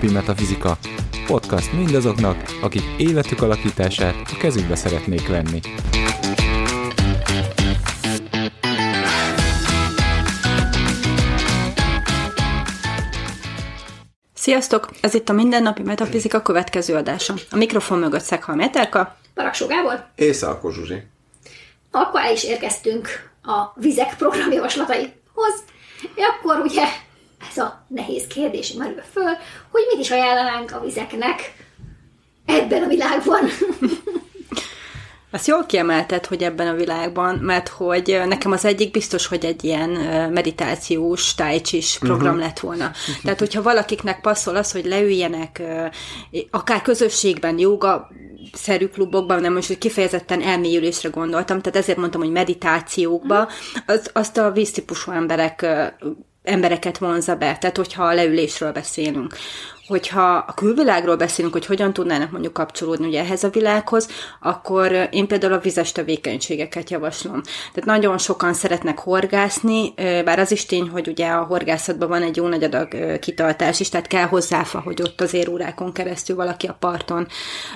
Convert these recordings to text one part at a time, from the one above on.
mindennapi metafizika. Podcast mindazoknak, akik életük alakítását a kezükbe szeretnék venni. Sziasztok! Ez itt a Mindennapi Metafizika következő adása. A mikrofon mögött Szekha Metelka. Paraksó Gábor. És Szalko Zsuzsi. Akkor el is érkeztünk a vizek programjavaslataihoz. Akkor ugye ez a nehéz kérdés merül föl, hogy mit is ajánlanánk a vizeknek ebben a világban. Ezt jól kiemelted, hogy ebben a világban, mert hogy nekem az egyik biztos, hogy egy ilyen meditációs, tájcsis program uh-huh. lett volna. Tehát, hogyha valakiknek passzol az, hogy leüljenek akár közösségben, joga szerű klubokban, nem most, hogy kifejezetten elmélyülésre gondoltam, tehát ezért mondtam, hogy meditációkba, az, azt a víztípusú emberek embereket vonza be, tehát hogyha a leülésről beszélünk hogyha a külvilágról beszélünk, hogy hogyan tudnának mondjuk kapcsolódni ugye ehhez a világhoz, akkor én például a vizes tevékenységeket javaslom. Tehát nagyon sokan szeretnek horgászni, bár az is tény, hogy ugye a horgászatban van egy jó nagy adag kitartás is, tehát kell hozzáfa, hogy ott az érórákon keresztül valaki a parton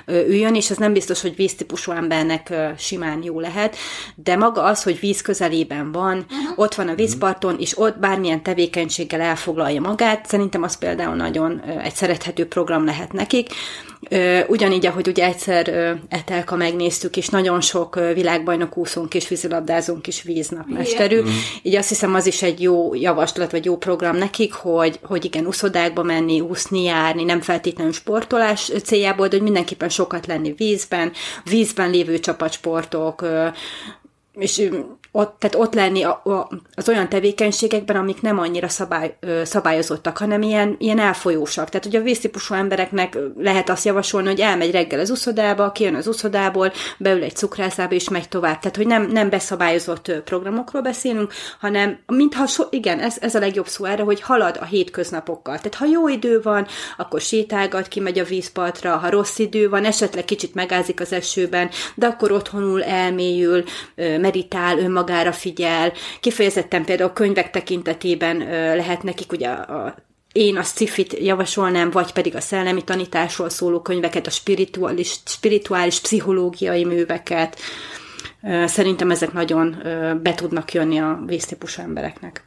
üljön, és ez nem biztos, hogy víztípusú embernek simán jó lehet, de maga az, hogy víz közelében van, uh-huh. ott van a vízparton, és ott bármilyen tevékenységgel elfoglalja magát, szerintem az például nagyon egy szerethető program lehet nekik. Ugyanígy, ahogy ugye egyszer Etelka megnéztük, és nagyon sok világbajnok úszónk és vízilabdázónk is víznapmesterű. Mm. Így azt hiszem, az is egy jó javaslat, vagy jó program nekik, hogy, hogy igen, úszodákba menni, úszni, járni, nem feltétlenül sportolás céljából, de hogy mindenképpen sokat lenni vízben, vízben lévő csapatsportok, és ott, tehát ott lenni a, a, az olyan tevékenységekben, amik nem annyira szabály, szabályozottak, hanem ilyen, ilyen elfolyósak. Tehát, hogy a víztípusú embereknek lehet azt javasolni, hogy elmegy reggel az uszodába, kijön az uszodából, beül egy cukrászába, és megy tovább. Tehát, hogy nem, nem beszabályozott programokról beszélünk, hanem mintha, so, igen, ez, ez a legjobb szó erre, hogy halad a hétköznapokkal. Tehát, ha jó idő van, akkor sétálgat, kimegy a vízpartra, ha rossz idő van, esetleg kicsit megázik az esőben, de akkor otthonul elmélyül, meditál, önmagában, magára figyel, kifejezetten például könyvek tekintetében lehet nekik ugye a én a sci javasolnám, vagy pedig a szellemi tanításról szóló könyveket, a spirituális, spirituális pszichológiai műveket. Szerintem ezek nagyon be tudnak jönni a víztípusú embereknek.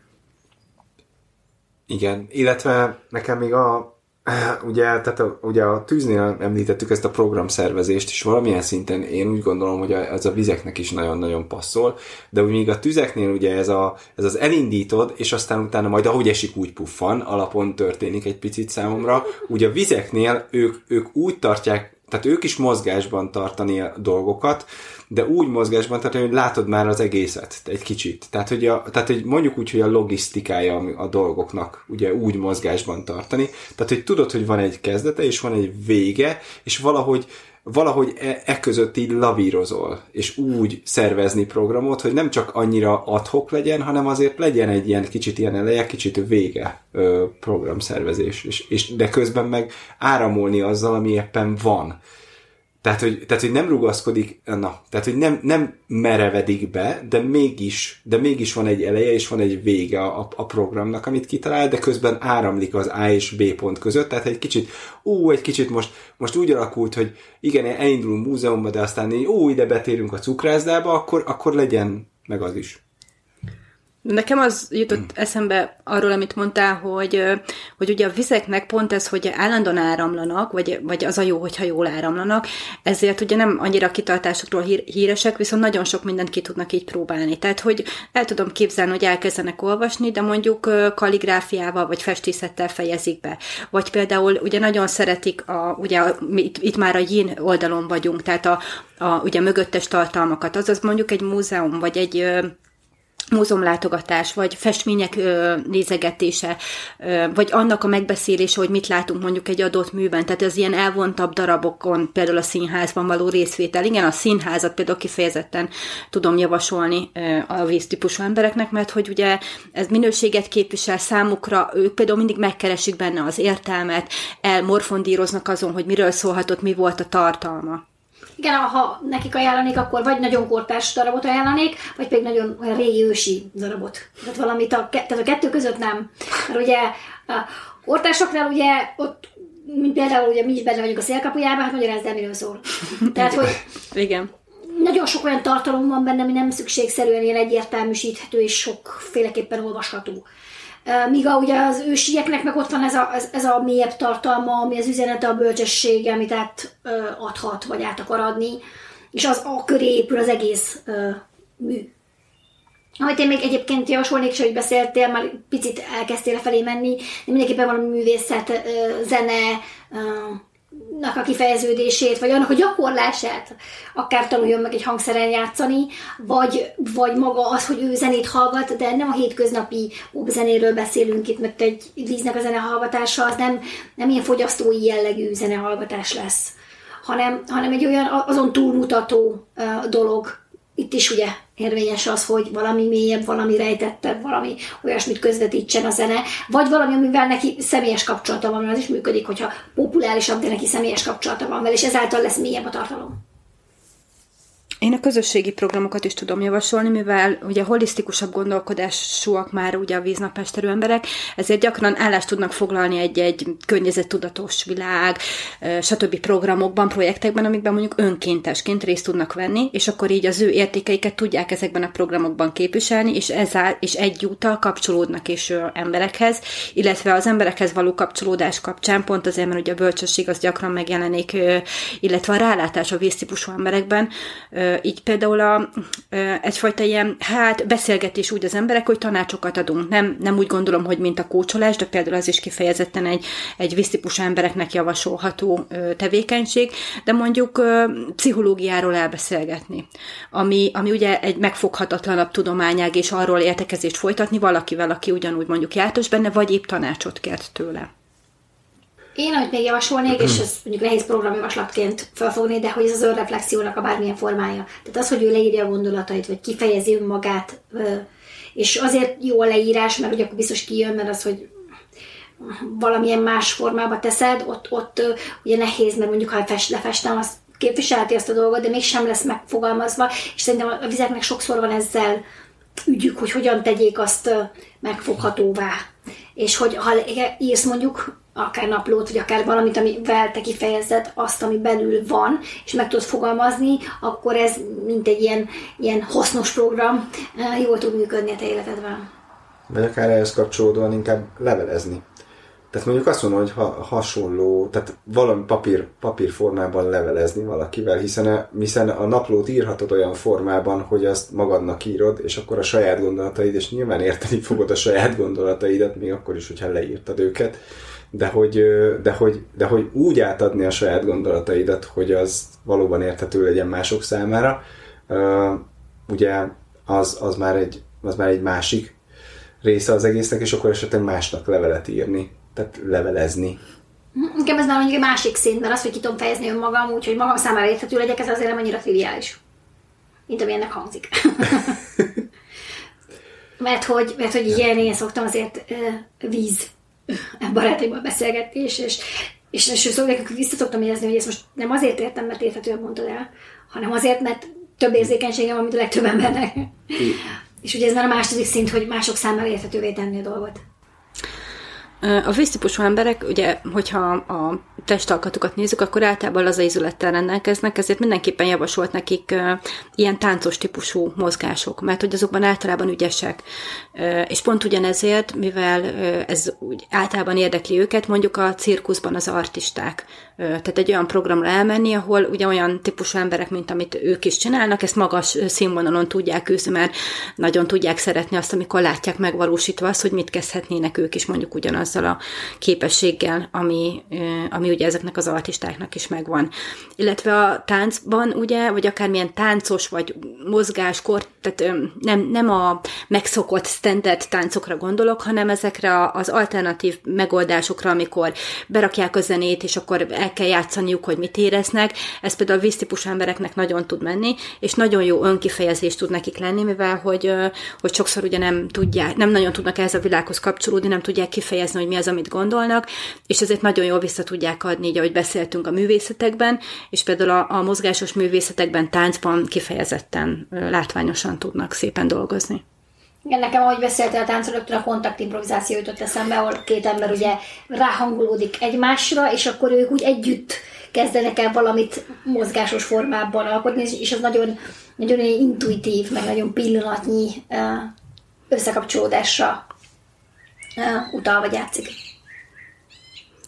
Igen, illetve nekem még a Ugye, tehát a, ugye a tűznél említettük ezt a programszervezést, és valamilyen szinten én úgy gondolom, hogy ez a vizeknek is nagyon-nagyon passzol, de úgy még a tüzeknél ugye ez, a, ez az elindítod, és aztán utána majd ahogy esik, úgy puffan, alapon történik egy picit számomra. Ugye a vizeknél ők, ők úgy tartják, tehát ők is mozgásban tartani a dolgokat, de úgy mozgásban, tehát hogy látod már az egészet egy kicsit. Tehát, hogy, a, tehát, hogy mondjuk úgy, hogy a logisztikája a dolgoknak ugye úgy mozgásban tartani. Tehát, hogy tudod, hogy van egy kezdete, és van egy vége, és valahogy valahogy e, e között így lavírozol, és úgy szervezni programot, hogy nem csak annyira adhok legyen, hanem azért legyen egy ilyen kicsit ilyen eleje, kicsit vége ö, programszervezés, és, és de közben meg áramolni azzal, ami éppen van. Tehát, hogy, tehát, hogy nem rugaszkodik, na, tehát, hogy nem, nem merevedik be, de mégis, de mégis van egy eleje, és van egy vége a, a programnak, amit kitalál, de közben áramlik az A és B pont között, tehát egy kicsit, ú, egy kicsit most, most úgy alakult, hogy igen, elindulunk múzeumba, de aztán így, ú, ide betérünk a cukrászdába, akkor, akkor legyen meg az is. Nekem az jutott hmm. eszembe arról, amit mondtál, hogy, hogy ugye a vizeknek pont ez, hogy állandóan áramlanak, vagy, vagy az a jó, hogyha jól áramlanak, ezért ugye nem annyira kitartásokról hír, híresek, viszont nagyon sok mindent ki tudnak így próbálni. Tehát, hogy el tudom képzelni, hogy elkezdenek olvasni, de mondjuk kalligráfiával vagy festészettel fejezik be. Vagy például ugye nagyon szeretik, a, ugye itt, itt már a yin oldalon vagyunk, tehát a, a ugye mögöttes tartalmakat, azaz mondjuk egy múzeum, vagy egy múzeumlátogatás, vagy festmények ö, nézegetése, ö, vagy annak a megbeszélése, hogy mit látunk mondjuk egy adott műben, tehát az ilyen elvontabb darabokon, például a színházban való részvétel. Igen, a színházat például kifejezetten tudom javasolni ö, a víztípusú embereknek, mert hogy ugye ez minőséget képvisel számukra, ők például mindig megkeresik benne az értelmet, elmorfondíroznak azon, hogy miről szólhatott, mi volt a tartalma. Igen, ha nekik ajánlanék, akkor vagy nagyon kortárs darabot ajánlanék, vagy pedig nagyon olyan régi ősi darabot. Tehát valamit a, tehát a kettő között nem. Mert ugye a kortársoknál ugye ott mint például ugye mi is benne vagyunk a szélkapujában, hát magyarázd el, miről szól. Tehát, hogy Igen. nagyon sok olyan tartalom van benne, ami nem szükségszerűen ilyen egyértelműsíthető és sokféleképpen olvasható. Míg a, ugye az ősieknek meg ott van ez a, ez, a mélyebb tartalma, ami az üzenete, a bölcsessége, amit át adhat, vagy át akar adni, és az a köré épül az egész mű. Amit én még egyébként javasolnék, és hogy beszéltél, már picit elkezdtél felé menni, de mindenképpen valami művészet, zene, a kifejeződését, vagy annak a gyakorlását, akár tanuljon meg egy hangszeren játszani, vagy, vagy maga az, hogy ő zenét hallgat, de nem a hétköznapi zenéről beszélünk itt, mert egy víznek a zenehallgatása az nem, nem ilyen fogyasztói jellegű zenehallgatás lesz, hanem, hanem egy olyan azon túlmutató dolog, itt is ugye érvényes az, hogy valami mélyebb, valami rejtettebb, valami olyasmit közvetítsen a zene, vagy valami, amivel neki személyes kapcsolata van, az is működik, hogyha populárisabb, de neki személyes kapcsolata van vele, és ezáltal lesz mélyebb a tartalom. Én a közösségi programokat is tudom javasolni, mivel ugye holisztikusabb gondolkodásúak már ugye a víznapmesterű emberek, ezért gyakran állást tudnak foglalni egy-egy környezettudatos világ, stb. programokban, projektekben, amikben mondjuk önkéntesként részt tudnak venni, és akkor így az ő értékeiket tudják ezekben a programokban képviselni, és, ezzel, és egyúttal kapcsolódnak ö, emberekhez, illetve az emberekhez való kapcsolódás kapcsán, pont azért, mert ugye a bölcsesség az gyakran megjelenik, illetve a rálátás a víztípusú emberekben, így például a, egyfajta ilyen, hát beszélgetés úgy az emberek, hogy tanácsokat adunk. Nem, nem úgy gondolom, hogy mint a kócsolás, de például az is kifejezetten egy, egy víztípus embereknek javasolható tevékenység, de mondjuk pszichológiáról elbeszélgetni, ami, ami ugye egy megfoghatatlanabb tudományág, és arról értekezést folytatni valakivel, aki ugyanúgy mondjuk jártos benne, vagy épp tanácsot kért tőle. Én, amit még javasolnék, és ez mondjuk nehéz programjavaslatként felfogni, de hogy ez az önreflexiónak a bármilyen formája. Tehát az, hogy ő leírja a gondolatait, vagy kifejezi önmagát, és azért jó a leírás, mert ugye akkor biztos kijön, mert az, hogy valamilyen más formába teszed, ott, ott ugye nehéz, mert mondjuk ha fest, lefestem, az képviselheti azt a dolgot, de mégsem lesz megfogalmazva, és szerintem a vizeknek sokszor van ezzel ügyük, hogy hogyan tegyék azt megfoghatóvá. És hogy ha írsz mondjuk akár naplót, vagy akár valamit, amivel te kifejezed azt, ami belül van, és meg tudod fogalmazni, akkor ez mint egy ilyen, ilyen hasznos program jól tud működni a te életedben. Vagy akár ehhez kapcsolódóan inkább levelezni. Tehát mondjuk azt mondom, hogy ha hasonló, tehát valami papír, papír formában levelezni valakivel, hiszen a, hiszen a naplót írhatod olyan formában, hogy azt magadnak írod, és akkor a saját gondolataid, és nyilván érteni fogod a saját gondolataidat, még akkor is, hogyha leírtad őket, de hogy, de hogy, de hogy úgy átadni a saját gondolataidat, hogy az valóban érthető legyen mások számára, ugye az, az, már egy, az már egy másik része az egésznek, és akkor esetleg másnak levelet írni, tehát levelezni. Inkább ez már mondjuk egy másik szint, mert az, hogy ki tudom fejezni önmagam, úgyhogy magam számára érthető legyek, ez azért nem annyira triviális, mint ami ennek hangzik. mert hogy, mert hogy ilyen én szoktam azért uh, víz barátaimmal beszélgetés, és, és, és szóval nekünk vissza szoktam érezni, hogy ezt most nem azért értem, mert érthetően mondtad el, hanem azért, mert több érzékenységem van, mint a legtöbb embernek. és ugye ez már a második szint, hogy mások számára érthetővé tenni a dolgot. A víztípusú emberek, ugye, hogyha a testalkatukat nézzük, akkor általában az ízülettel rendelkeznek, ezért mindenképpen javasolt nekik ilyen táncos típusú mozgások, mert hogy azokban általában ügyesek. És pont ugyanezért, mivel ez úgy általában érdekli őket, mondjuk a cirkuszban az artisták. Tehát egy olyan programra elmenni, ahol ugye olyan típusú emberek, mint amit ők is csinálnak, ezt magas színvonalon tudják űzni, mert nagyon tudják szeretni azt, amikor látják megvalósítva azt, hogy mit kezdhetnének ők is mondjuk ugyanaz azzal a képességgel, ami, ami ugye ezeknek az artistáknak is megvan. Illetve a táncban, ugye, vagy akármilyen táncos, vagy mozgáskor, tehát nem, nem a megszokott standard táncokra gondolok, hanem ezekre az alternatív megoldásokra, amikor berakják a zenét, és akkor el kell játszaniuk, hogy mit éreznek. Ez például a víztípusú embereknek nagyon tud menni, és nagyon jó önkifejezés tud nekik lenni, mivel hogy, hogy sokszor ugye nem tudják, nem nagyon tudnak ehhez a világhoz kapcsolódni, nem tudják kifejezni, hogy mi az, amit gondolnak, és ezért nagyon jól vissza tudják adni, így ahogy beszéltünk a művészetekben, és például a, a mozgásos művészetekben, táncban kifejezetten látványosan tudnak szépen dolgozni. Igen, nekem, ahogy beszéltél a táncról, rögtön a kontaktimprovizáció jutott eszembe, ahol két ember ugye ráhangolódik egymásra, és akkor ők úgy együtt kezdenek el valamit mozgásos formában alkotni, és az nagyon, nagyon intuitív, meg nagyon pillanatnyi összekapcsolódásra utal vagy játszik.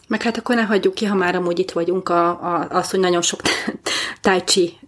Meg hát akkor ne hagyjuk ki, ha már amúgy itt vagyunk, a, a, az, hogy nagyon sok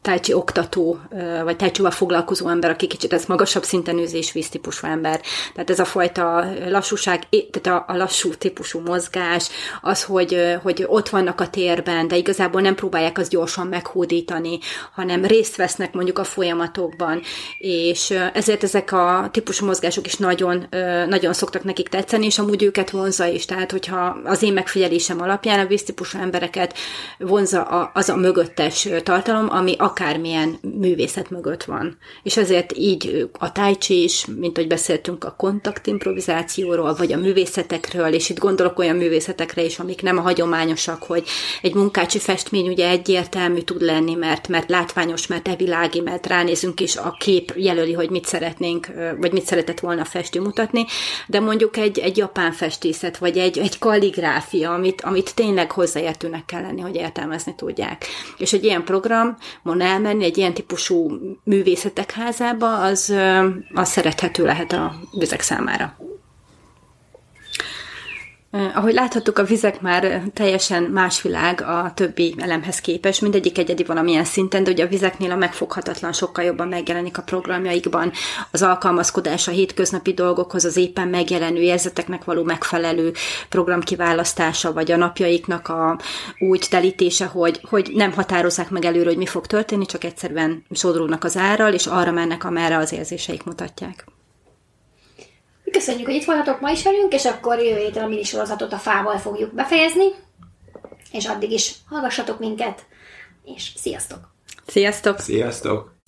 tai chi oktató, vagy chi foglalkozó ember, aki kicsit ez magasabb szinten űzés víz típusú ember. Tehát ez a fajta lassúság, tehát a, a lassú típusú mozgás, az, hogy, hogy ott vannak a térben, de igazából nem próbálják azt gyorsan meghódítani, hanem részt vesznek mondjuk a folyamatokban, és ezért ezek a típusú mozgások is nagyon, nagyon szoktak nekik tetszeni, és amúgy őket vonza is. Tehát, hogyha az én megfigyelésem alapján a víztípusú embereket vonza az a mögöttes tartalom, ami akármilyen művészet mögött van. És ezért így a tai chi is, mint hogy beszéltünk a kontaktimprovizációról, vagy a művészetekről, és itt gondolok olyan művészetekre is, amik nem a hagyományosak, hogy egy munkácsi festmény ugye egyértelmű tud lenni, mert, mert látványos, mert evilági, mert ránézünk is a kép jelöli, hogy mit szeretnénk, vagy mit szeretett volna a festő mutatni, de mondjuk egy, egy japán festészet, vagy egy, egy kalligráfia, amit, amit tényleg hozzáértőnek kell lenni, hogy értelmezni tudják. És egy ilyen programon elmenni egy ilyen típusú művészetek házába, az, az szerethető lehet a vizek számára. Ahogy láthattuk, a vizek már teljesen más világ a többi elemhez képest, mindegyik egyedi valamilyen szinten, de ugye a vizeknél a megfoghatatlan sokkal jobban megjelenik a programjaikban, az alkalmazkodás a hétköznapi dolgokhoz, az éppen megjelenő érzeteknek való megfelelő program kiválasztása, vagy a napjaiknak a úgy telítése, hogy, hogy nem határozzák meg előre, hogy mi fog történni, csak egyszerűen sodródnak az árral, és arra mennek, amerre az érzéseik mutatják. Köszönjük, hogy itt voltatok ma is velünk, és akkor jövő héten a mini sorozatot a fával fogjuk befejezni, és addig is hallgassatok minket, és sziasztok! Sziasztok! Sziasztok!